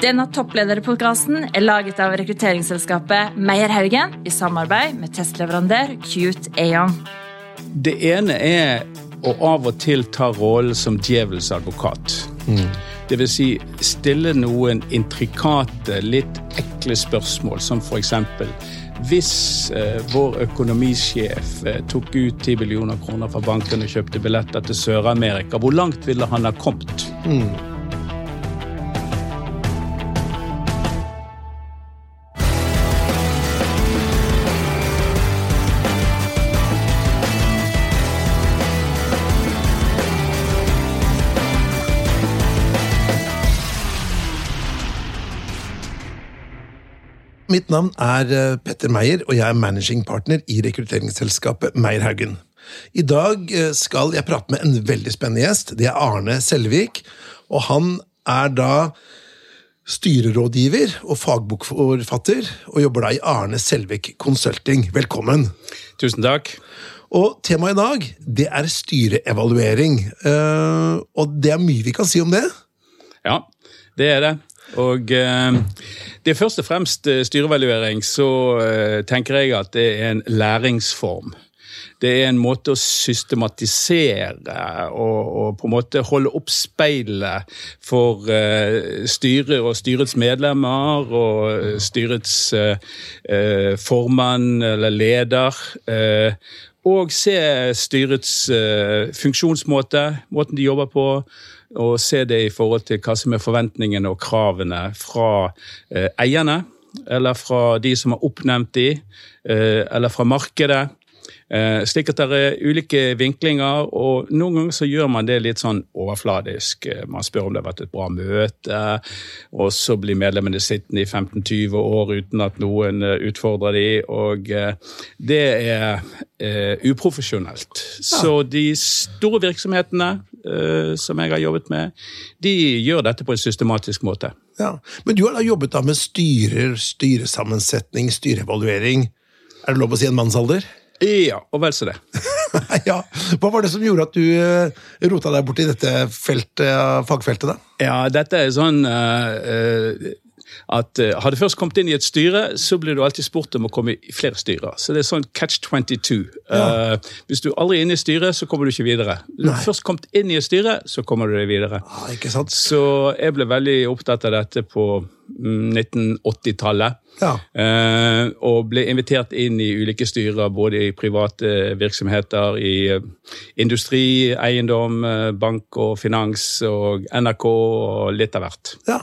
Denne topplederpodkasten er laget av rekrutteringsselskapet Meierhaugen i samarbeid med testleverandør Cute Aon. Det ene er å av og til ta rollen som djevelens advokat. Mm. Det vil si stille noen intrikate, litt ekle spørsmål, som eksempel hvis eh, vår økonomisjef eh, tok ut 10 millioner kroner fra banken og kjøpte billetter til Sør-Amerika, hvor langt ville han ha kommet? Mm. Mitt navn er eh, Petter Meyer, og jeg er managing partner i rekrutteringsselskapet Meierhaugen. I dag eh, skal jeg prate med en veldig spennende gjest. Det er Arne Selvik. Og han er da styrerådgiver og fagbokforfatter, og jobber da i Arne Selvik Consulting. Velkommen. Tusen takk. Og temaet i dag, det er styreevaluering. Eh, og det er mye vi kan si om det. Ja, det er det. Og eh, det er først og fremst eh, styrevaluering, så eh, tenker jeg at det er en læringsform. Det er en måte å systematisere og, og på en måte holde opp speilet for uh, styret og styrets medlemmer og styrets uh, formann eller leder. Og se styrets funksjonsmåte, måten de jobber på og se det i forhold til hva som er forventningene og kravene fra eh, eierne, eller fra de som har oppnevnt de, eh, eller fra markedet. Eh, slik at det er ulike vinklinger, og noen ganger så gjør man det litt sånn overfladisk. Eh, man spør om det har vært et bra møte, og så blir medlemmene sittende i 15-20 år uten at noen eh, utfordrer de, og det er uprofesjonelt. Så de store virksomhetene som jeg har jobbet med, de gjør dette på en systematisk måte. Ja. Men du har da jobbet da med styrer, styresammensetning, styreevaluering. Er det lov å si en mannsalder? Ja, og vel så det. ja. Hva var det som gjorde at du uh, rota deg bort i dette feltet, fagfeltet? da? Ja, dette er sånn uh, at uh, Har du først kommet inn i et styre, så blir du alltid spurt om å komme i flere styrer. Så det er sånn catch 22. Ja. Uh, hvis du aldri er inne i styret, så kommer du ikke videre. Hvis du først kommet inn i et styre, så kommer du deg videre. Ah, ikke sant? Så jeg ble veldig opptatt av dette på 1980-tallet. Ja. Uh, og ble invitert inn i ulike styrer, både i private virksomheter, i industri, eiendom, bank og finans og NRK og litt av hvert. Ja.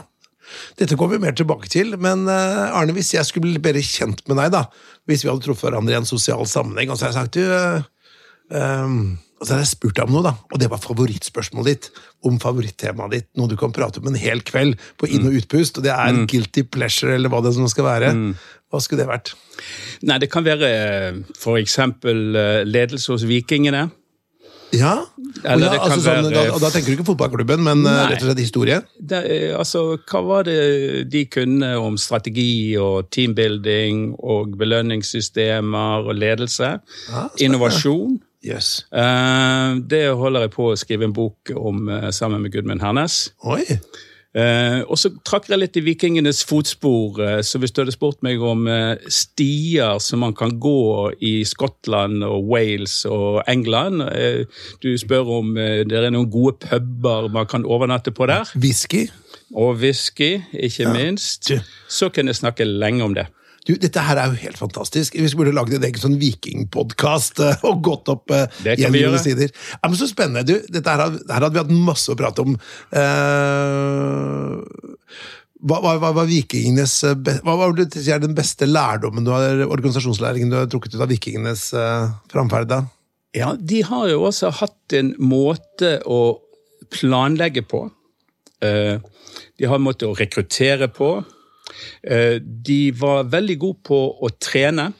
Dette kommer vi mer tilbake til, men Arne, hvis jeg skulle bli bedre kjent med deg, da, hvis vi hadde truffet hverandre i en sosial sammenheng, og så har jeg sagt du um og så hadde jeg spurt deg om noe, da, og det var favorittspørsmålet ditt. Om favorittemaet ditt. Noe du kan prate om en hel kveld på inn- og mm. utpust. Og det er mm. guilty pleasure, eller hva det som skal være. Mm. Hva skulle det vært? Nei, Det kan være for eksempel eh, ledelse hos Vikingene. Ja? ja altså, sånn, være, da, da, tenker du ikke fotballklubben, men eh, nei, rett og slett historie? Det, altså, Hva var det de kunne om strategi og teambuilding og belønningssystemer og ledelse? Ja, Innovasjon. Yes. Uh, det holder jeg på å skrive en bok om uh, sammen med Gudmund Hernes. Oi. Uh, og så trakker jeg litt i vikingenes fotspor. så hvis du hadde spurt meg om stier som man kan gå i Skottland og Wales og England Du spør om det er noen gode puber man kan overnatte på der. Whisky. Og whisky, ikke ja. minst. Så kan jeg snakke lenge om det. Du, dette her er jo helt fantastisk. Vi burde lagd en egen sånn vikingpodkast uh, og gått opp uh, gjennom sider. Ja, men Så spennende. Du, dette her, her, hadde vi hatt masse å prate om. Uh, hva, hva, hva, var vikingenes Hva var det, den beste lærdommen du har, organisasjonslæringen du har trukket ut av vikingenes uh, framferd? Ja, de har jo også hatt en måte å planlegge på. Uh, de har en måte å rekruttere på. Eh, de var veldig gode på å trene.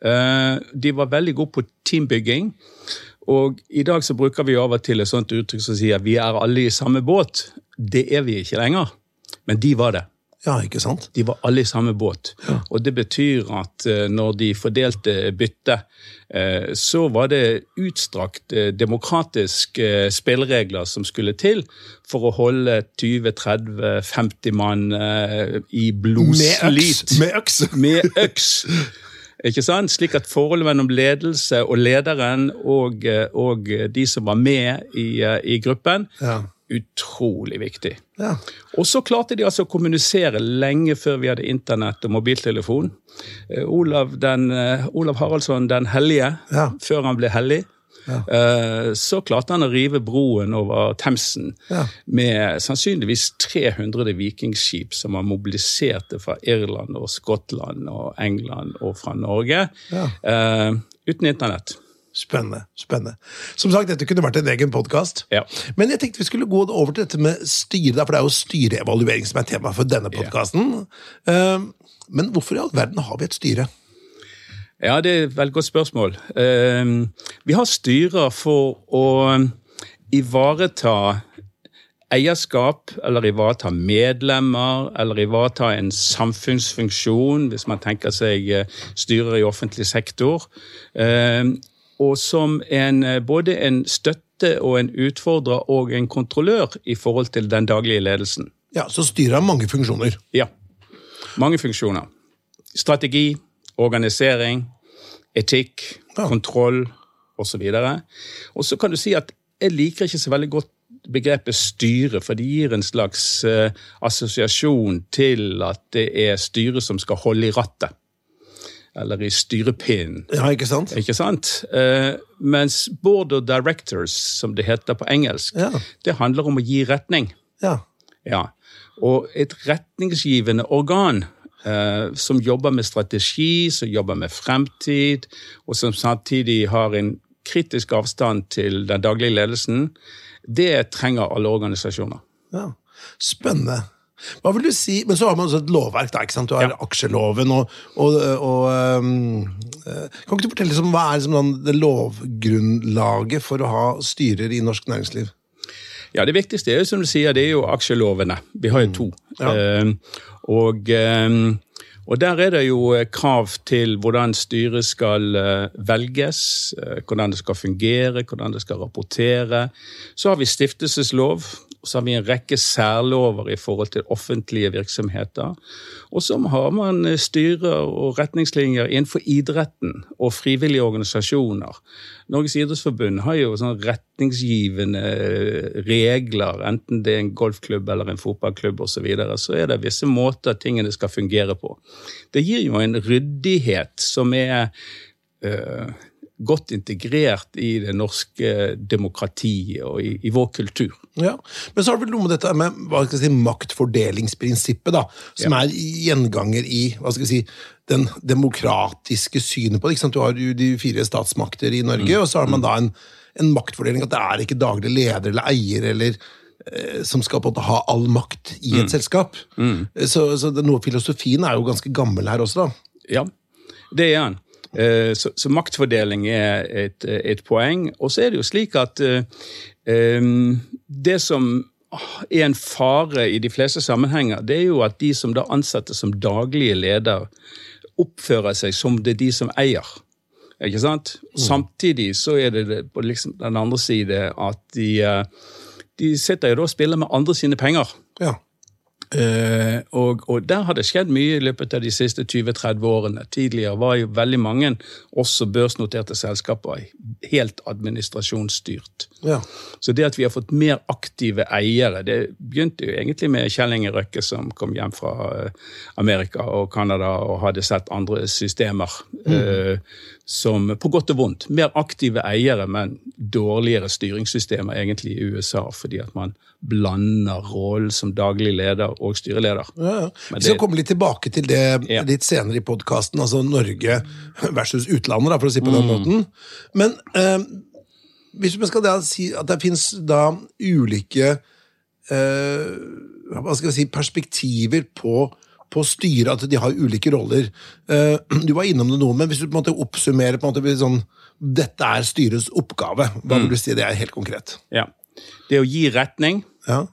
Eh, de var veldig gode på teambygging. Og i dag så bruker vi av og til et sånt uttrykk som sier vi er alle i samme båt. Det er vi ikke lenger, men de var det. Ja, ikke sant? De var alle i samme båt. Og det betyr at eh, når de fordelte byttet, eh, så var det utstrakt eh, demokratiske spilleregler som skulle til for å holde 20-30-50 mann i blodslit. Med øks! Med øks. Ikke sant? Slik at forholdet mellom ledelse og lederen og, og de som var med i, i gruppen, Ja. Utrolig viktig. Ja. Og så klarte de altså å kommunisere lenge før vi hadde internett og mobiltelefon. Eh, Olav, den, eh, Olav Haraldsson den hellige, Ja. før han ble hellig, Ja. så klarte han å rive broen over Themsen Ja. med sannsynligvis 300 vikingskip som var mobiliserte fra Irland og Skottland og England og fra Norge, Ja. eh, uten internett. Spennende. spennende. Som sagt, dette kunne vært en egen podkast. Ja. Men jeg tenkte vi skulle gå over til dette med styre, for det er jo styreevaluering som er tema for denne podkasten. Men hvorfor i all verden har vi et styre? Ja, det er et veldig godt spørsmål. Eh, Vi har styrer for å ivareta eierskap, eller ivareta medlemmer, eller ivareta en samfunnsfunksjon, hvis man tenker seg eh, styrer i offentlig sektor. Og som en, eh, både en støtte og en utfordrer og en kontrollør i forhold til den daglige ledelsen. Ja, Så styret har mange funksjoner. Ja. Mange funksjoner. Strategi, organisering, etikk, Ja. kontroll osv. Og så kan du si at jeg liker ikke så veldig godt begrepet styre, for det gir en slags uh, assosiasjon til at det er styret som skal holde i rattet. Eller i styrepinnen. Ja, ikke sant? Ikke sant? Eh, mens board of directors, som det heter på engelsk, Ja. det handler om å gi retning. Ja. Ja, og et retningsgivende organ eh, som jobber med strategi, som jobber med fremtid, og som samtidig har en kritisk avstand til den daglige ledelsen, det trenger alle organisasjoner. ja. Spennende. Hva vil du si, Men så har man også et lovverk. da, ikke sant? Du har Ja. aksjeloven og, og, og um, Kan ikke du fortelle liksom, hva er liksom, sånn det lovgrunnlaget for å ha styrer i norsk næringsliv? Ja, Det viktigste er jo som du sier, det er jo aksjelovene. Vi har jo to. Ja. Uh, og, eh, og der er det jo eh, krav til hvordan styret skal eh, velges, hvordan det skal fungere, hvordan det skal rapportere. Så har vi stiftelseslov, så har vi en rekke særlover i forhold til offentlige virksomheter. Og så har man eh, styrer og retningslinjer innenfor idretten og frivillige organisasjoner. Norges idrettsforbund har jo sånne retningsgivende eh, regler, enten det er en golfklubb eller en fotballklubb osv. Så, videre, så er det visse måter tingene skal fungere på. Det gir jo en ryddighet som er eh, godt integrert i det norske demokratiet og i, i vår kultur. Ja, Men så har det vel noe med dette med hva skal jeg si, maktfordelingsprinsippet, da, som er gjenganger i hva skal jeg si, den demokratiske synet på det. ikke sant? Du har jo de fire statsmakter i Norge, og så har man da en, en maktfordeling at det er ikke daglig leder eller eier eller eh, som skal på en måte ha all makt i et selskap. Så, så det, noe filosofien er jo ganske gammel her også, da. Ja, det er han. Eh, Så, så maktfordeling er et, et poeng. Og så er det jo slik at eh, det som er en fare i de fleste sammenhenger, det er jo at de som da ansettes som daglige leder, oppfører seg som det er de som eier. Ikke sant? Samtidig så er det på liksom den andre side at de, eh, de sitter jo da og spiller med andre sine penger. Ja. Eh, og, og der har det skjedd mye i løpet av de siste 20-30 årene. Tidligere var jo veldig mange, også børsnoterte selskaper, helt administrasjonsstyrt. ja. Så det at vi har fått mer aktive eiere, det begynte jo egentlig med Kjell Inge Røkke som kom hjem fra eh, Amerika og Canada og hadde sett andre systemer. eh, som På godt og vondt. Mer aktive eiere, men dårligere styringssystemer egentlig i USA, fordi at man blander rollen som daglig leder og styreleder. Ja, ja. Vi skal det- komme litt tilbake til det Ja. litt senere i podkasten, altså Norge versus utlandet, for å si på den Mm. måten. Men eh, hvis vi skal da si at det fins da ulike eh, hva skal vi si, perspektiver på, på styret, at de har ulike roller. Eh, du var innom det noe, men hvis du på en måte oppsummerer på en måte sånn, dette er styrets oppgave, hva Mm. vil du si det er helt konkret? Ja. Det å gi retning, Ja,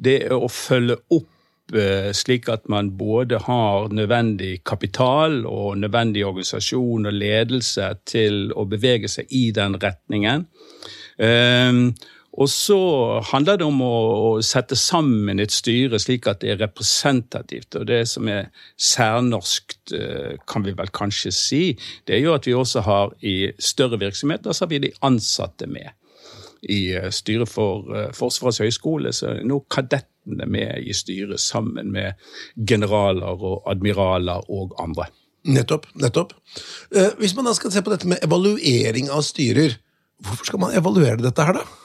det å følge opp eh, slik at man både har nødvendig kapital og nødvendig organisasjon og ledelse til å bevege seg i den retningen. Um, og så handler det om å, å, sette sammen et styre slik at det er representativt. Og det som er særnorskt, eh, kan vi vel kanskje si, det er jo at vi også har i større virksomheter så har vi de ansatte med. I eh, styret for eh, Forsvarets høgskole så er nå kadettene med i styret sammen med generaler og admiraler og andre. Nettopp. nettopp. Hvis man da skal se på dette med evaluering av styrer, hvorfor skal man evaluere dette her, da?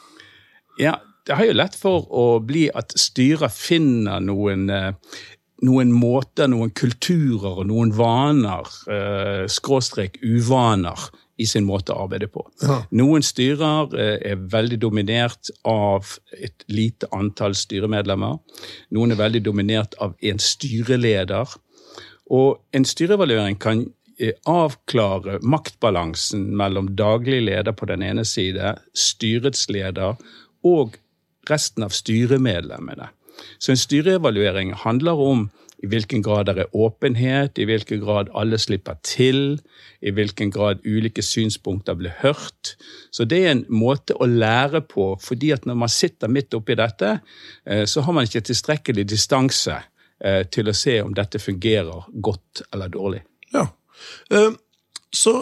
Ja, det har jo lett for å bli at styret finner noen, eh, noen måter, noen kulturer og noen vaner, eh, skråstrek uvaner, i sin måte å arbeide på. Ja. Noen styrer eh, er veldig dominert av et lite antall styremedlemmer. Noen er veldig dominert av en styreleder. Og en styreevaluering kan avklare maktbalansen mellom daglig leder på den ene side, styrets leder og resten av styremedlemmene. Så en styreevaluering handler om i hvilken grad det er åpenhet, i hvilken grad alle slipper til, i hvilken grad ulike synspunkter blir hørt. Så det er en måte å lære på, fordi at når man sitter midt oppi dette, eh, så har man ikke tilstrekkelig distanse eh, til å se om dette fungerer godt eller dårlig. Ja, eh, så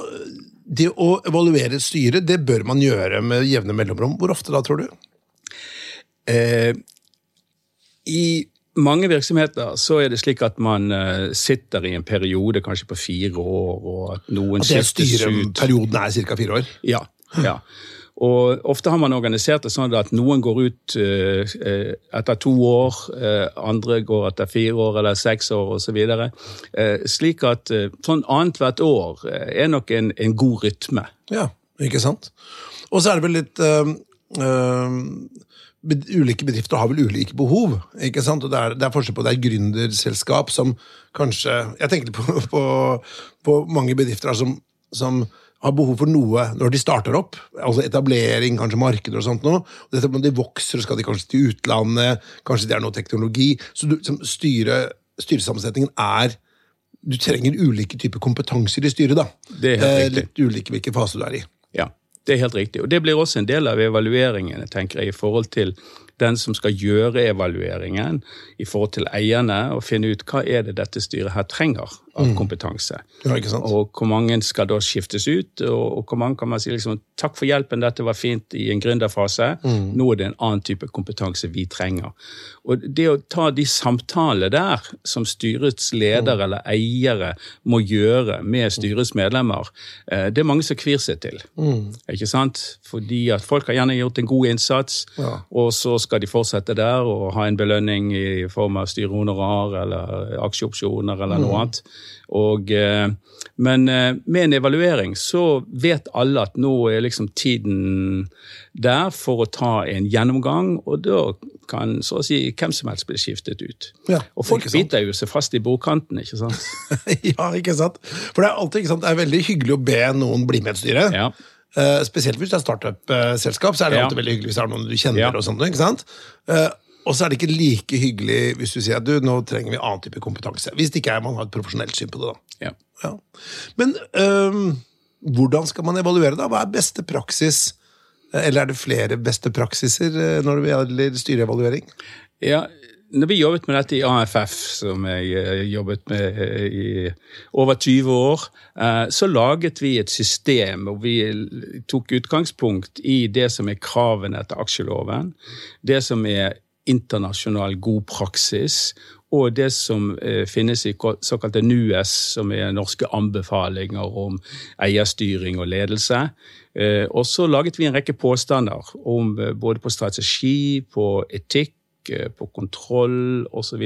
det å evaluere et styre, det bør man gjøre med jevne mellomrom. Hvor ofte da, tror du? Eh, I mange virksomheter så er det slik at man uh, sitter i en periode kanskje på fire år, og at noen skiftes ut. Styreperioden er ca. fire år? Ja. ja. Og ofte har man organisert det sånn at noen går ut uh, etter to år, uh, andre går etter fire år eller seks år osv. Uh, slik at sånn annethvert år er nok en, en, god rytme. Ja, ikke sant. Og så er det vel litt ulike bedrifter har vel ulike behov. ikke sant? Og Det er, det er forskjell på det er gründerselskap som kanskje Jeg tenkte på, på, på mange bedrifter som, som, har behov for noe når de starter opp. altså Etablering, kanskje markeder og sånt noe. Når de vokser, skal de kanskje til utlandet, kanskje det er noe teknologi. Så du, styre, styresammensetningen er Du trenger ulike typer kompetanser i styret. da. Det er helt riktig. Litt ulike hvilken fase du er i. Ja. Det er helt riktig. Og det blir også en del av evalueringene, tenker jeg, i forhold til den som skal gjøre evalueringen i forhold til eierne, og finne ut hva er det dette styret her trenger av mm. kompetanse. Ja, og hvor mange skal da skiftes ut, og, og hvor mange kan man si liksom, takk for hjelpen, dette var fint i en gründerfase, mm. nå er det en annen type kompetanse vi trenger. Og det å ta de samtalene der som styrets leder mm. eller eiere må gjøre med styrets medlemmer, eh, det er mange som kvir seg til. Mm. Ikke sant? Fordi at folk har gjerne gjort en god innsats, ja. og så skal de fortsette der og ha en belønning i form av styrehonorar eller aksjeopsjoner eller noe mm. annet. Og, eh, men eh, med en evaluering så vet alle at nå er liksom tiden der for å ta en gjennomgang, og da kan så å si hvem som helst bli skiftet ut. Ja, og folk biter jo seg fast i bordkanten, ikke sant? ja, ikke sant? For det er alltid ikke sant? Det er veldig hyggelig å be noen bli med i et styre. Ja. Uh, spesielt hvis det er startup-selskap, så er det ja. alltid veldig hyggelig hvis det er noen du kjenner. Og sånt, ikke sant? Uh, og så er det ikke like hyggelig hvis du sier at du, nå trenger vi annen type kompetanse. Hvis det ikke er man har et profesjonelt syn på det. da. Ja. Men uh, hvordan skal man evaluere, da? Hva er beste praksis? Eller er det flere beste praksiser når det gjelder styreevaluering? Ja, når vi jobbet med dette i AFF, som jeg eh, jobbet med eh, i over 20 år, eh, så laget vi et system hvor vi tok utgangspunkt i det som er kravene etter aksjeloven, det som er internasjonal god praksis, og det som finnes i såkalte NUES, som er norske anbefalinger om eierstyring og ledelse. Og så laget vi en rekke påstander om både på strategi, på etikk, på kontroll osv.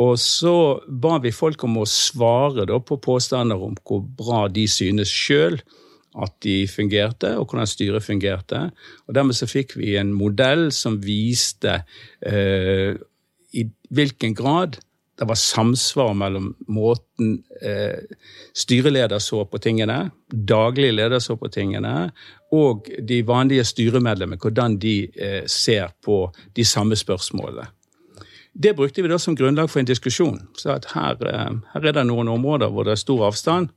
Og så ba vi folk om å svare på påstander om hvor bra de synes sjøl at de fungerte, og hvordan styret fungerte. Og Dermed så fikk vi en modell som viste eh, i hvilken grad det var samsvar mellom måten eh, styreleder så på tingene, daglig leder så på tingene, og de vanlige styremedlemmene, hvordan de eh, ser på de samme spørsmålene. Det brukte vi da som grunnlag for en diskusjon. Så her, eh, her er det noen områder hvor det er stor avstand.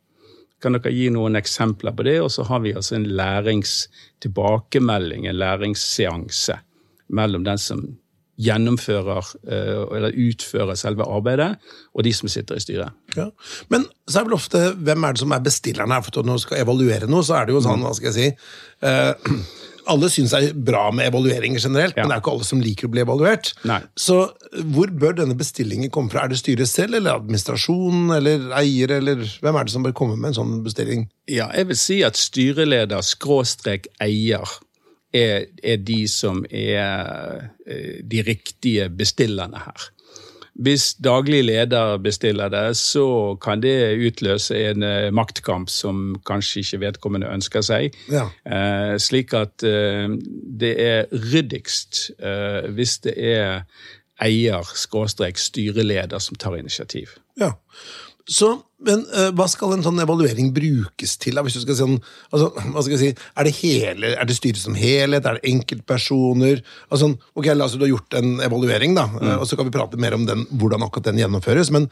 Kan dere gi noen eksempler på det? Og så har vi altså en læringstilbakemelding, en læringsseanse, mellom den som gjennomfører eh, eller utfører selve arbeidet, og de som sitter i styret. Ja. Men så er vel ofte hvem er det som er bestilleren her? For når du skal evaluere noe, så er det jo sånn, hva skal jeg si eh, alle syns er bra med evalueringer generelt, Ja. men det er ikke alle som liker å bli evaluert. Nei. Så hvor bør denne bestillingen komme fra? Er det styret selv, eller administrasjonen, eller eier, eller hvem er det som bør komme med en sånn bestilling? Ja, jeg vil si at styreleder skråstrek eier er, er de som er eh, de riktige bestillerne her. Hvis daglig leder bestiller det, så kan det utløse en eh, maktkamp som kanskje ikke vedkommende ønsker seg. Ja. Eh, slik at eh, det er ryddigst eh, hvis det er eier-styreleder som tar initiativ. Ja. Så, men uh, hva skal en sånn evaluering brukes til? Da? Hvis du skal si sånn, altså, hva skal jeg si, er det, hele, er det styret som helhet? Er det enkeltpersoner? Altså, ok, La oss si du har gjort en evaluering, da, mm. og så kan vi prate mer om den, hvordan akkurat den gjennomføres. Men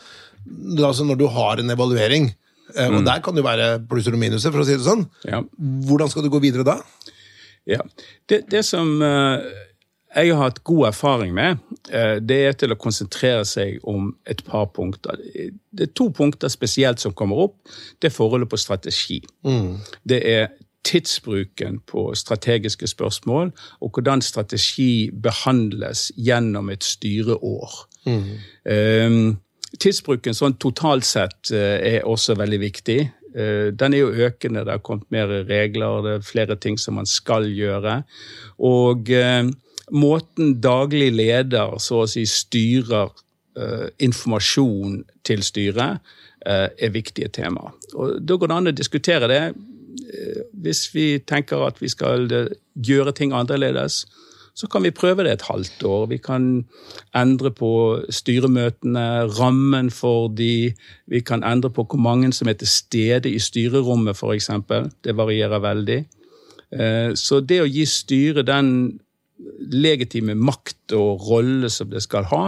altså, når du har en evaluering, uh, og der kan det jo være plusser og minuser, for å si det sånn, Ja. hvordan skal du gå videre da? Ja. Det, det som eh, jeg har hatt god erfaring med, eh, det er til å konsentrere seg om et par punkter. Det er to punkter spesielt som kommer opp. Det er forholdet på strategi. Det er tidsbruken på strategiske spørsmål, og hvordan strategi behandles gjennom et styreår. Eh, tidsbruken sånn totalt sett eh, er også veldig viktig. Eh, Den er jo økende, det har kommet mer regler, det er flere ting som man skal gjøre. Og måten daglig leder så å si styrer eh, informasjon til styret, eh, er viktige tema. Og Da går det an å diskutere det. Eh, Hvis vi tenker at vi skal eh, gjøre ting annerledes, så kan vi prøve det et halvt år. Vi kan endre på styremøtene, rammen for de. Vi kan endre på hvor mange som er til stede i styrerommet, f.eks. Det varierer veldig. Eh, Så det å gi styret den legitime makt og rolle som det skal ha,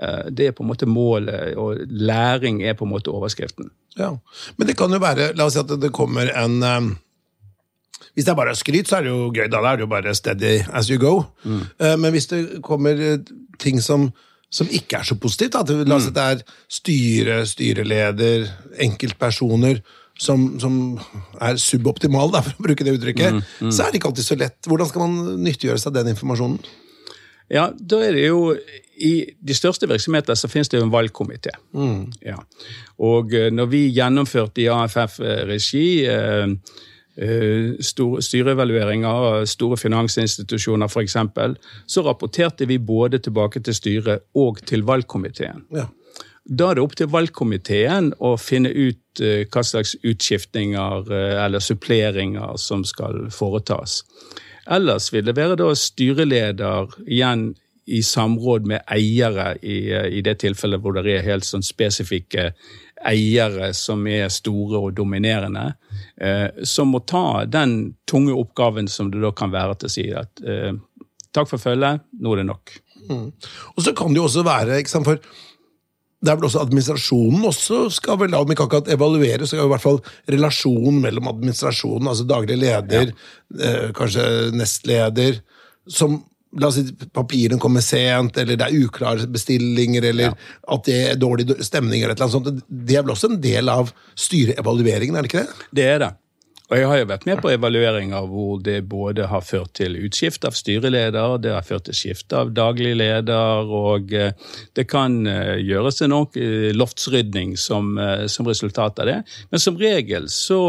eh, det er på en måte målet, og læring er på en måte overskriften. Ja. Men det kan jo være La oss si at det kommer en eh, Hvis det er bare skryt, så er det jo gøy. Da er det jo bare steady as you go. Mm. men hvis det kommer eh, ting som, som ikke er så positivt, da, la oss si det er styre, styreleder, enkeltpersoner som, som er suboptimale, da, for å bruke det uttrykket, så er det ikke alltid så lett. Hvordan skal man nyttiggjøre seg den informasjonen? Ja, da er det jo I de største virksomheter så finnes det jo en valgkomité. Ja. Og eh, når vi gjennomførte i AFF-regi eh, eh, styreevalueringer av store finansinstitusjoner f.eks., så rapporterte vi både tilbake til styret og til valgkomiteen. Ja. Da er det opp til valgkomiteen å finne ut eh, hva slags utskiftninger eh, eller suppleringer som skal foretas. Ellers vil det være da styreleder igjen i samråd med eiere, i, eh, i det tilfellet hvor det er helt sånn spesifikke eiere som er store og dominerende, eh, som må ta den tunge oppgaven som det da kan være til å si at eh, takk for følget, nå er det nok. Og så kan det jo også være for det er vel også administrasjonen også skal vel, om ikke akkurat evaluere, så skal i hvert fall relasjonen mellom administrasjonen, altså daglig leder, eh, kanskje nestleder, som La oss si papirene kommer sent, eller det er uklare bestillinger, eller at det er dårlig stemning, eller et eller annet sånt. Det er vel også en del av styreevalueringen, er det ikke det? Det er det. Og jeg har jo vært med på evalueringer hvor det både har ført til utskift av styreleder, det har ført til skifte av daglig leder, og eh, det kan eh, gjøres en loftsrydning som, eh, som resultat av det. Men som regel så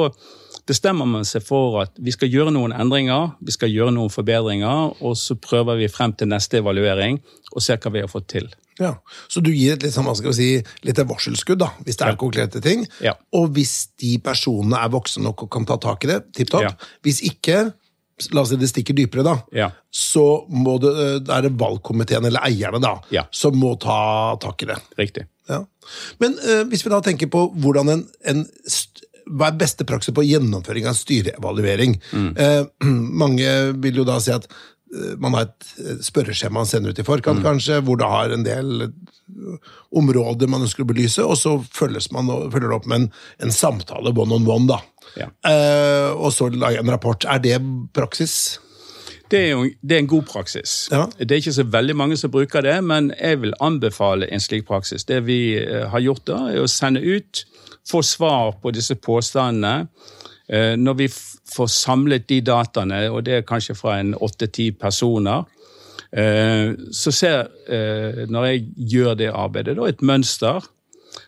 bestemmer man seg for at vi skal gjøre noen endringer, vi skal gjøre noen forbedringer, og så prøver vi frem til neste evaluering og ser hva vi har fått til. Ja, Så du gir et litt, sånn, si, litt varselskudd, da, hvis det er konkrete ting. Ja. Og hvis de personene er voksne nok og kan ta tak i det, tipp topp. Ja. Hvis ikke, la oss si det stikker dypere, da, Ja. så må det, er det valgkomiteen, eller eierne, da, Ja. som må ta tak i det. Riktig. Ja. Men uh, hvis vi da tenker på hvordan en, en hva er beste praksis på gjennomføring av styreevaluering? Eh, mange vil jo da si at eh, man har et spørreskjema man sender ut i forkant, kanskje, hvor det har en del eh, områder man ønsker å belyse, og så følges man, og- følger det opp med en, en samtale one on one, da. Ja. Eh, og så lage en rapport. Er det praksis? Det er jo det er en god praksis. Ja. Det er ikke så veldig mange som bruker det, men jeg vil anbefale en slik praksis. Det vi eh, har gjort da, er å sende ut, få svar på disse påstandene. Eh, Når vi får samlet de dataene, og det er kanskje fra en åtte-ti personer, eh, så ser, eh, når jeg gjør det arbeidet, da et mønster.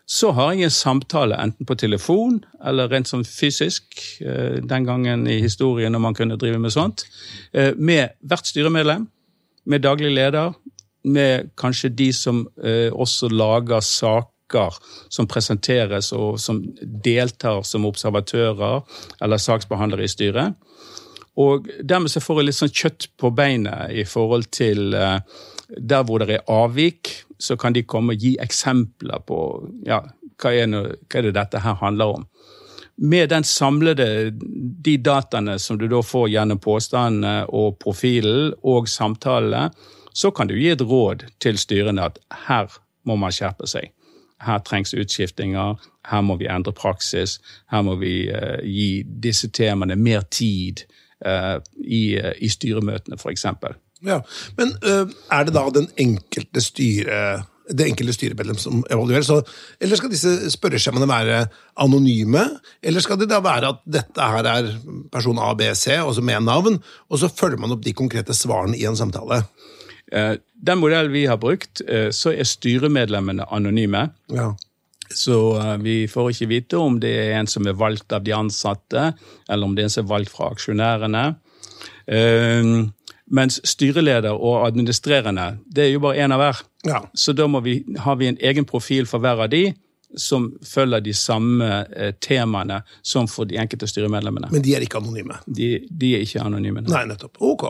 Så har jeg en samtale enten på telefon eller rent sånn fysisk, den gangen i historien når man kunne drive med sånt, med hvert styremedlem, med daglig leder, med kanskje de som også lager saker som presenteres og som deltar som observatører eller saksbehandlere i styret. Og dermed så får jeg litt sånn kjøtt på beinet i forhold til eh, der hvor det er avvik, så kan de komme og gi eksempler på ja, hva er, noe, hva er det dette her handler om. Med den samlede, de dataene som du da får gjennom påstandene og profilen og samtalene, så kan du gi et råd til styrene at her må man skjerpe seg. Her trengs utskiftinger, her må vi endre praksis, her må vi uh, gi disse temaene mer tid uh, i, uh, i styremøtene, f.eks. Ja, Men er det da den enkelte styre det enkelte styremedlem som evaluerer? Så, eller skal disse spørreskjemaene være anonyme? Eller skal det da være at dette her er person A, B, C, også med navn, og så følger man opp de konkrete svarene i en samtale? Eh, Den modellen vi har brukt, eh, så er styremedlemmene anonyme. Ja. Så eh, vi får ikke vite om det er en som er valgt av de ansatte, eller om det er en som er valgt fra aksjonærene. Mens styreleder og administrerende, det er jo bare én av hver. Ja. Så da vi, har vi en egen profil for hver av de, som følger de samme temaene som for de enkelte styremedlemmene. Men de er ikke anonyme? De, de er ikke anonyme. nei. Nettopp. Ok.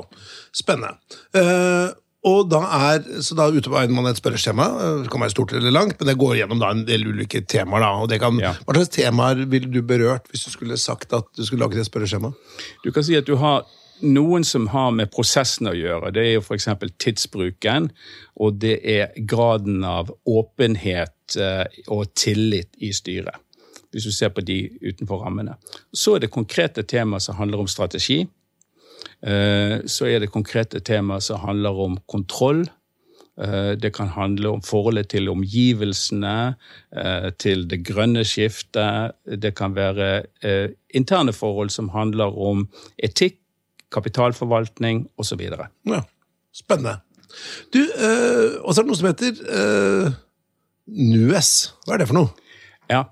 Spennende. Eh, og da er, så da utarbeider man et spørreskjema. Det kan være stort eller langt, men det går gjennom da en del ulike temaer. da, og det kan, Ja. Hva slags temaer ville du berørt hvis du skulle sagt at du skulle laget et spørreskjema? Du kan si at du har noen som har med prosessen å gjøre. Det er jo f.eks. tidsbruken, og det er graden av åpenhet eh, og tillit i styret. Hvis du ser på de utenfor rammene. Så er det konkrete temaer som handler om strategi. Eh, Så er det konkrete temaer som handler om kontroll. Eh, Det kan handle om forholdet til omgivelsene, eh, til det grønne skiftet. Det kan være interne forhold som handler om etikk, kapitalforvaltning osv. Ja, Spennende. Du, eh, Og så er det noe som heter NUES. Hva er det for noe? Ja,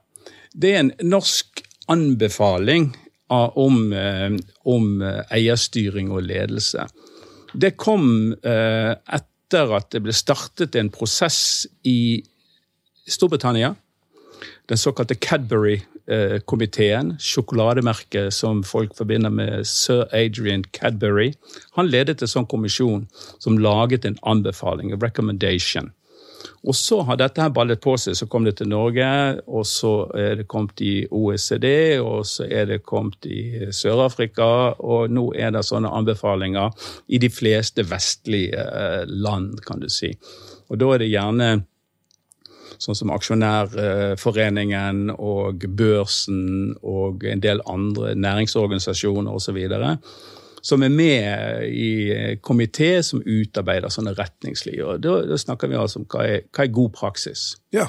det er en norsk anbefaling om, eh, om eh, eierstyring og ledelse. Det kom eh, etter at det ble startet en prosess i Storbritannia. Den såkalte Cadbury-komiteen, sjokolademerket som folk forbinder med sir Adrian Cadbury. Han ledet en sånn kommisjon som laget en anbefaling, en recommendation. Og så har dette her ballet på seg. Så kom det til Norge, og så er det kommet i OECD, og så er det kommet i Sør-Afrika, og nå er det sånne anbefalinger i de fleste vestlige eh, land, kan du si. Og da er det gjerne sånn som Aksjonærforeningen og Børsen og en del andre næringsorganisasjoner osv. Som er med i komité som utarbeider sånne retningslinjer. Da, da snakker vi altså om hva er, hva er god praksis. Ja.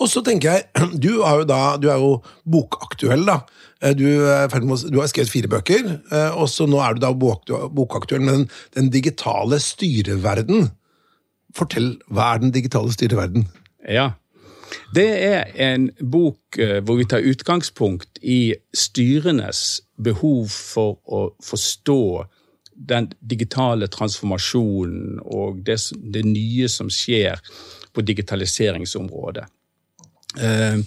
Og så tenker jeg, du, jo da, du er jo bokaktuell, da. Eh, Du, med, du har skrevet fire bøker, eh, og så nå er du da bok, bokaktuell med den, den digitale styreverden. Fortell, hva er den digitale styreverden? Ja. Det er en bok eh, hvor vi tar utgangspunkt i styrenes behov for å forstå den digitale transformasjonen og det, det nye som skjer på digitaliseringsområdet. Eh,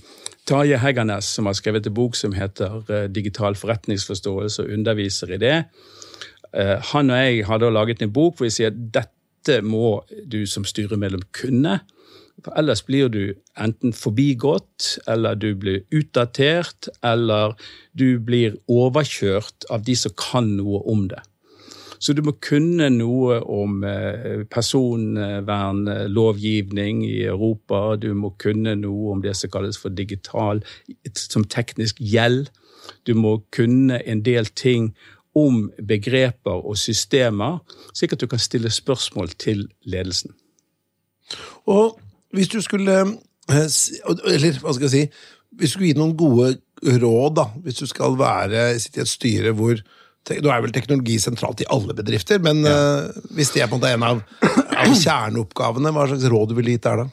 Tarje Heggernes, som har skrevet en bok som heter eh, Digital forretningsforståelse, og underviser i det. Eh, han og jeg har da laget en bok hvor vi sier at dette må du som styremedlem kunne. For ellers blir du enten forbigått, eller du blir utdatert, eller du blir overkjørt av de som kan noe om det. Så du må kunne noe om eh, personvernlovgivning i Europa. Du må kunne noe om det som kalles for digital, som teknisk gjeld. Du må kunne en del ting om begreper og systemer, slik at du kan stille spørsmål til ledelsen. Og hvis du skulle eh, Eller hva skal jeg si Hvis du skulle gi noen gode råd, da, hvis du skal være, sitte i et styre hvor Nå er vel teknologi sentralt i alle bedrifter, men ja. hvis det er på en måte en av, av kjerneoppgavene, hva slags råd du vil gitt der da?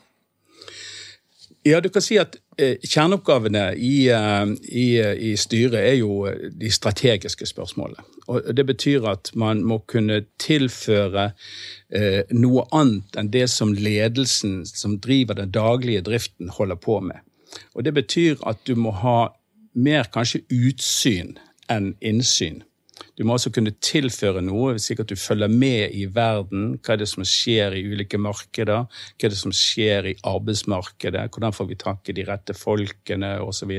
Ja, du kan si at eh, Kjerneoppgavene i, eh, i, i styret er jo eh, de strategiske spørsmålene. Og Det betyr at man må kunne tilføre eh, noe annet enn det som ledelsen som driver den daglige driften, holder på med. Og Det betyr at du må ha mer kanskje utsyn enn innsyn. Du må også kunne tilføre noe, slik at du følger med i verden. Hva er det som skjer i ulike markeder? Hva er det som skjer i arbeidsmarkedet? Hvordan får vi tak i de rette folkene, osv.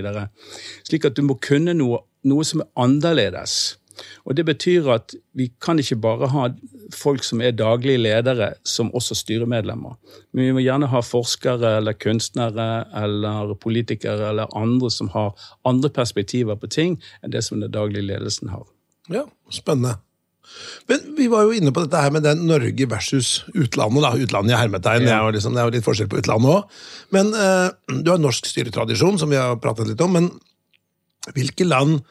Slik at du må kunne noe, noe som er annerledes. Og Det betyr at vi kan ikke bare ha folk som er daglige ledere, som også styremedlemmer. Men vi må gjerne ha forskere eller kunstnere eller politikere eller andre som har andre perspektiver på ting enn det som den daglige ledelsen har. Ja, spennende. Men vi var jo inne på dette her med den Norge versus utlandet. da, Utlandet i hermetegn. Det, er jo liksom, det er jo litt forskjell på utlandet òg. Men eh, du har norsk styretradisjon, som vi har pratet litt om. Men hvilke land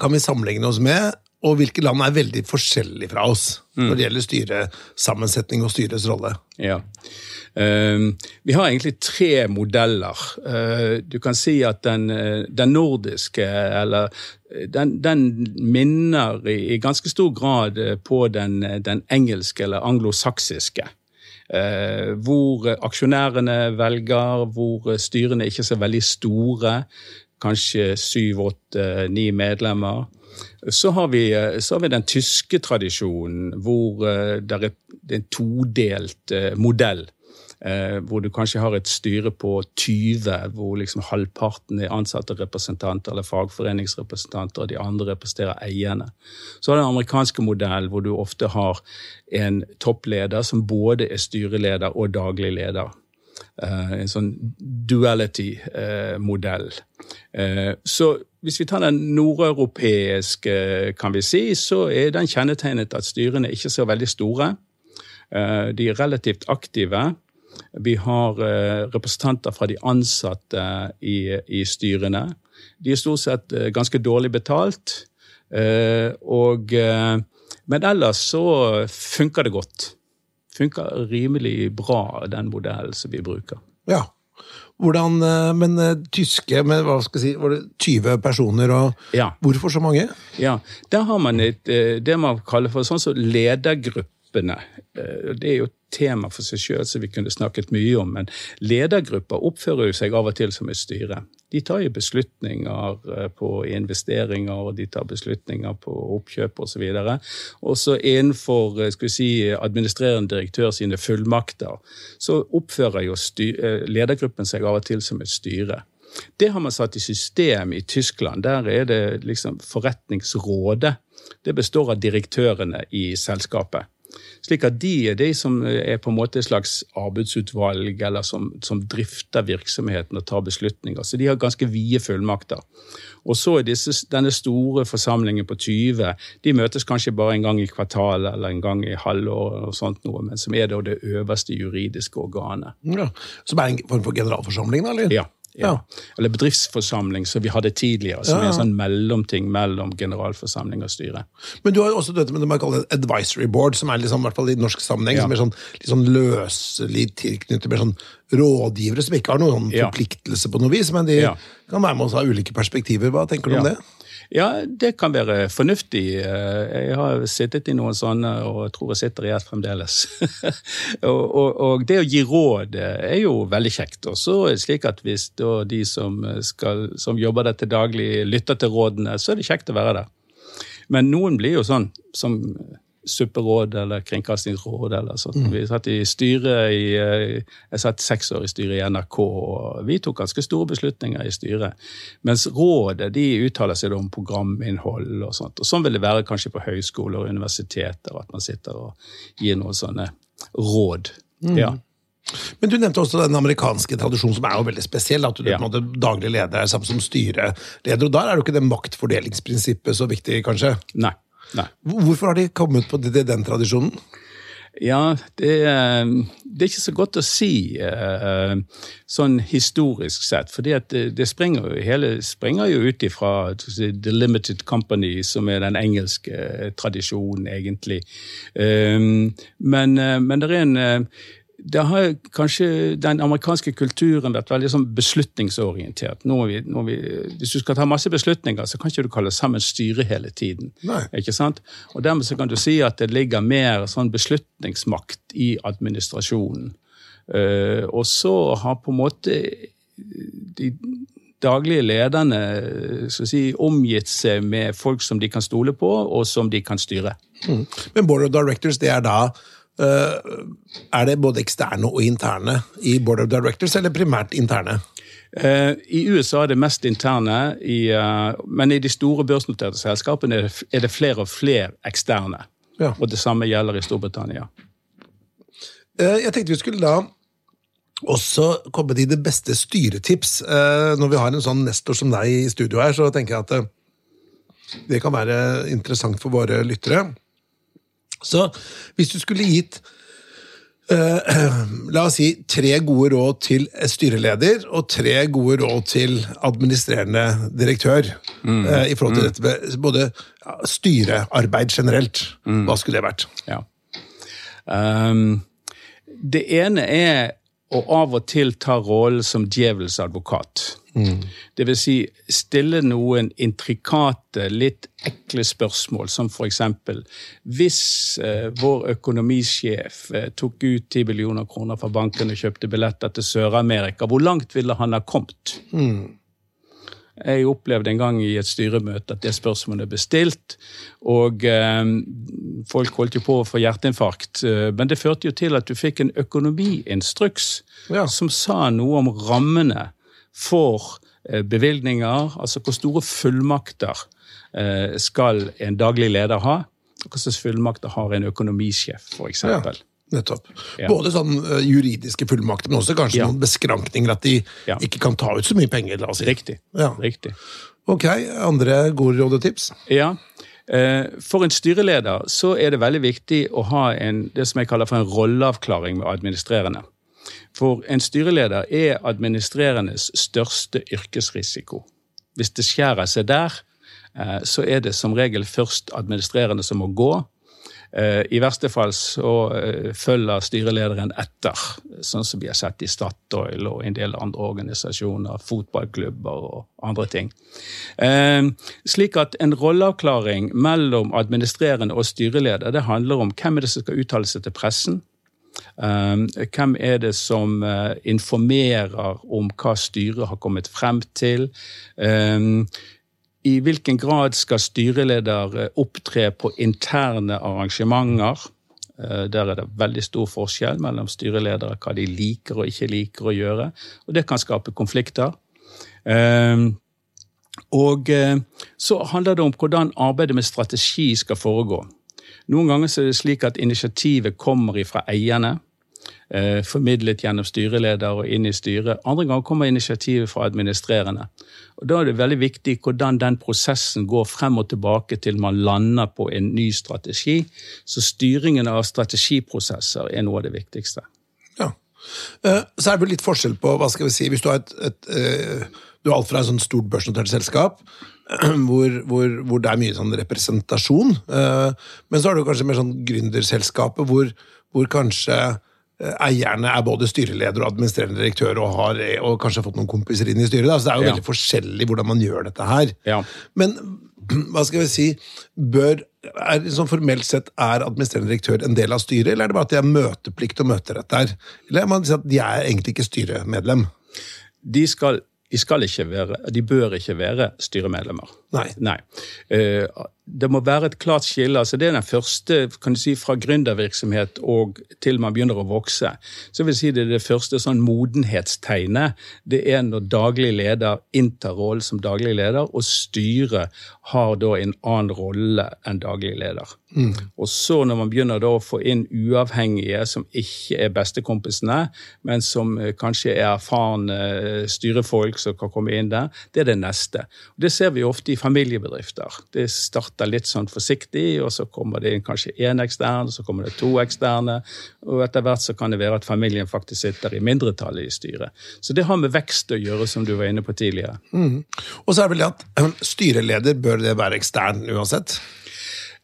kan vi sammenligne oss med, og hvilke land er veldig forskjellige fra oss når det gjelder styresammensetning og styrets rolle? Ja. Uh, vi har egentlig tre modeller. Uh, du kan si at den, eh, den nordiske, eller eh, den, den minner i, i ganske stor grad på den, den engelske eller anglosaksiske. Eh, hvor aksjonærene velger, hvor styrene ikke er så veldig store. Kanskje syv, åtte, ni medlemmer. Så har, vi, eh, så har vi den tyske tradisjonen, hvor eh, det er en todelt eh, modell. Hvor du kanskje har et styre på 20, hvor liksom halvparten er ansatte representanter eller fagforeningsrepresentanter, og de andre representerer eierne. Så har du den amerikanske modellen, hvor du ofte har en toppleder som både er styreleder og daglig leder. Eh, en sånn duality-modell. Eh, så hvis vi tar den nordeuropeiske, kan vi si, så er den kjennetegnet at styrene ikke er så veldig store. Eh, De er relativt aktive. Vi har representanter fra de ansatte i, i styrene. De er stort sett ganske dårlig betalt. Og, men ellers så funker det godt. Funker rimelig bra, den modellen som vi bruker. Ja. Hvordan, eh, Men eh, tyske med hva skal jeg si, var det 20 personer, og Ja. hvorfor så mange? Ja, Der har man et, eh, det man kaller for sånn som ledergruppene. Det er jo et tema for seg sjøl som vi kunne snakket mye om, men ledergrupper oppfører jo seg av og til som et styre. De tar jo beslutninger eh, på investeringer, og de tar beslutninger på oppkjøp osv. Og så innenfor eh, skal vi si, administrerende direktør sine fullmakter, så oppfører jo eh, ledergruppen seg av og til som et styre. Det har man satt i system i Tyskland. Der er det liksom forretningsrådet. Det består av direktørene i selskapet. Slik at de er de som er på en måte et slags arbeidsutvalg, eller som, som drifter virksomheten og tar beslutninger. Så de har ganske vide fullmakter. Og så er disse, denne store forsamlingen på 20, de møtes kanskje bare en gang i kvartalet eller en gang i halvåret, og sånt noe, men som er da det øverste juridiske organet. Ja. Som er en form for generalforsamling, da? eller? Ja. Ja. Eller bedriftsforsamling, som vi hadde tidligere. Som er en sånn mellomting mellom generalforsamling og styre. Men du har jo også dette med det man kaller advisory board, som er liksom, i hvert fall i norsk sammenheng som er sånn, litt sånn løselig tilknyttet med sånn rådgivere som ikke har noen forpliktelse på noe vis, men de kan være med oss ha ulike perspektiver. Hva tenker du om det? Ja, det kan være fornuftig. Eh, Jeg har sittet i noen sånne, og tror jeg sitter i et fremdeles. og, og, og det å gi råd eh, er jo veldig kjekt. Og så er det slik at hvis de som, skal, som jobber der til daglig, lytter til rådene, så er det kjekt å være der. Men noen blir jo sånn som supperåd eller kringkastingsråd eller sånt. Mm. Vi satt i styret i eh, Jeg satt seks år i styret i NRK, og vi tok ganske store beslutninger i styret. Mens rådet de uttaler seg om programinnhold og sånt. Og sånn vil det være kanskje på høyskoler og universiteter, at man sitter og gir noen sånne råd. Mm. Ja. Men Du nevnte også den amerikanske tradisjonen, som er jo veldig spesiell. At du ja. på daglig leder er sammen som styreleder. og Der er jo ikke det maktfordelingsprinsippet så viktig, kanskje? Nei. Nei. Hvorfor har de kommet på det, den tradisjonen? Ja, det, det, er ikke så godt å si uh, sånn historisk sett. For det, det springer, hele, springer jo ut ifra si, The Limited Company, som er den engelske tradisjonen, egentlig. Men, men det er en det har kanskje den amerikanske kulturen vært veldig sånn beslutningsorientert. Vi, vi, hvis du skal ta masse beslutninger, så kan ikke du kalle sammen styre hele tiden. Nei. Ikke sant? Og Dermed så kan du si at det ligger mer sånn beslutningsmakt i administrasjonen. Uh, og så har på en måte de daglige lederne si, omgitt seg med folk som de kan stole på, og som de kan styre. Mm. Men Board of Directors, det er da Eh, er det både eksterne og interne i Board of Directors, eller primært interne? Eh, I USA er det mest interne, i, eh, men i de store børsnoterte selskapene er det flere og flere eksterne. Ja. Og det samme gjelder i Storbritannia. Jeg tenkte vi skulle da også komme til det beste styretips. Når vi har en sånn nestor som deg i studio her, så tenker jeg at det kan være interessant for våre lyttere. Så hvis du skulle gitt uh, La oss si tre gode råd til styreleder og tre gode råd til administrerende direktør mm. uh, i forhold til mm. dette med både styrearbeid generelt. Mm. Hva skulle det vært? Ja. Um, det ene er å av og til ta rollen som djevelens advokat. Mm. Det vil si stille noen intrikate, litt ekle spørsmål, som eksempel Hvis eh, vår økonomisjef eh, tok ut 10 millioner kroner fra banken og kjøpte billetter til Sør-Amerika, hvor langt ville han ha kommet? Mm. Jeg opplevde en gang i et styremøte at det spørsmålet ble stilt, og eh, folk holdt jo på å få hjerteinfarkt. Eh, men det førte jo til at du fikk en økonomiinstruks ja. som sa noe om rammene for eh, bevilgninger, altså hvor store fullmakter eh, skal en daglig leder ha. Hva slags fullmakter har en økonomisjef, f.eks. Nettopp. Ja. Både sånn uh, juridiske fullmakter, men også kanskje ja. noen beskrankninger. At de ja. ikke kan ta ut så mye penger. la oss si. Riktig. Riktig. Ok, Andre gode råd og tips? Ja. For en styreleder så er det veldig viktig å ha en, det som jeg kaller for en rolleavklaring med administrerende. For en styreleder er administrerendes største yrkesrisiko. Hvis det skjærer seg der, uh, så er det som regel først administrerende som må gå Eh, I verste fall så eh, følger styrelederen etter, sånn som vi har sett i Statoil og en del andre organisasjoner, fotballklubber og andre ting. Eh, slik at en rolleavklaring mellom administrerende og styreleder det handler om hvem er det som skal uttale seg til pressen. Hvem er det som informerer om hva styret har kommet frem til? i hvilken grad skal styreleder eh, opptre på interne arrangementer? Eh, der er det veldig stor forskjell mellom styreledere, hva de liker og ikke liker å gjøre. Og det kan skape konflikter. Ehm, og eh, så handler det om hvordan arbeidet med strategi skal foregå. Noen ganger er det slik at initiativet kommer fra eierne. Eh, formidlet gjennom styreleder og inn i styret. Andre ganger kommer initiativet fra administrerende. Og Da er det veldig viktig hvordan den prosessen går frem og tilbake til man lander på en ny strategi. Så styringen av strategiprosesser er noe av det viktigste. Ja. Eh, så er det litt forskjell på hva skal vi si, Hvis du har et, et eh, du er alt fra et sånt stort børsnotert selskap hvor, hvor, hvor, det er mye sånn representasjon. Men så har du kanskje mer sånn gründerselskapet hvor, hvor kanskje Eh, eierne er både styreleder og administrerende direktør og har og kanskje fått noen kompiser inn i styret. Da. Så det er jo ja. veldig forskjellig hvordan man gjør dette her. Ja. Men hva skal vi si bør, er, sånn Formelt sett er administrerende direktør en del av styret, eller er det bare at de har møteplikt og møterett der? Eller er man si at de er egentlig ikke styremedlem? De skal, de skal ikke være, de bør ikke være styremedlemmer. Nei. Nei. Det må være et klart skille. altså Det er den første kan du si, fra gründervirksomhet og til man begynner å vokse. Så vil si Det er det første sånn modenhetstegnet. Det er når daglig leder inntar rollen som daglig leder, og styret har da en annen rolle enn daglig leder. Mm. Og så når man begynner da å få inn uavhengige som ikke er bestekompisene, men som eh, kanskje er erfarne eh, styrefolk som kan komme inn der, det er det neste. Og det ser vi ofte i familiebedrifter. Det starter litt sånn forsiktig, og så kommer det inn kanskje én ekstern, så kommer det to eksterne, og etter hvert så kan det være at familien faktisk sitter i mindretallet i styret. Så det har med vekst å gjøre, som du var inne på tidligere. Mm. Og så er det vel det at eh, styreleder, bør det være ekstern uansett?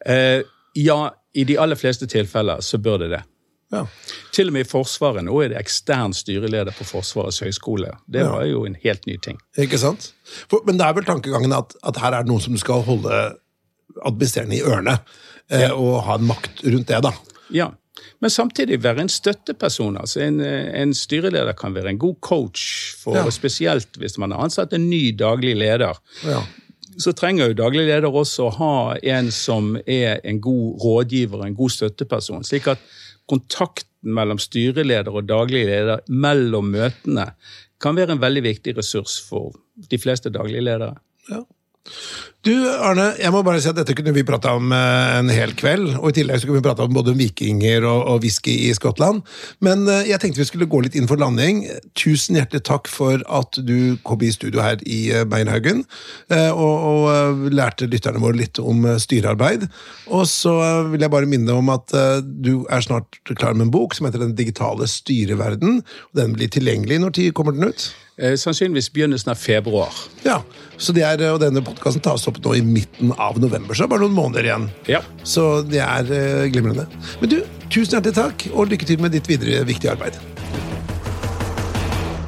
Eh, ja, i de aller fleste tilfeller så bør det det. Ja. Til og med i Forsvaret. Nå er det ekstern styreleder på Forsvarets høgskole. Det var jo en helt ny ting. Ikke sant? For, men det er vel tankegangen at, at, her er det noen som skal holde administrerende i ørene, eh, ja. og ha en makt rundt det, da. Ja. Men samtidig være en støtteperson. altså En, en styreleder kan være en god coach, for ja. spesielt hvis man har ansatt en ny daglig leder. Ja. Så trenger jo daglig leder også å ha en som er en god rådgiver, en god støtteperson. slik at kontakten mellom styreleder og daglig leder mellom møtene kan være en veldig viktig ressurs for de fleste daglige ledere. Ja. Du, Arne, jeg må bare si at dette kunne vi prata om eh, en hel kveld. Og i tillegg så kunne vi prata om både vikinger og, og whisky i Skottland. Men eh, jeg tenkte vi skulle gå litt inn for landing. Tusen hjertelig takk for at du kom i studio her i eh, Beinhaugen. Og, og lærte lytterne våre litt om styrearbeid. Og så vil jeg bare minne om at du er snart klar med en bok som heter Den digitale styreverden. Den blir tilgjengelig. Når tid kommer den ut? Sannsynligvis begynnelsen av februar. Ja, så det er, og Denne podkasten tas opp nå i midten av november, så det er bare noen måneder igjen. Ja. Så det er uh, glimrende. Men du, tusen hjertelig takk, og lykke til med ditt videre viktige arbeid.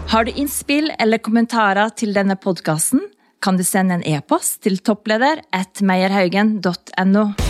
Har du innspill eller kommentarer til denne podkasten, kan du sende en e-post til toppleder at meierhaugen.no.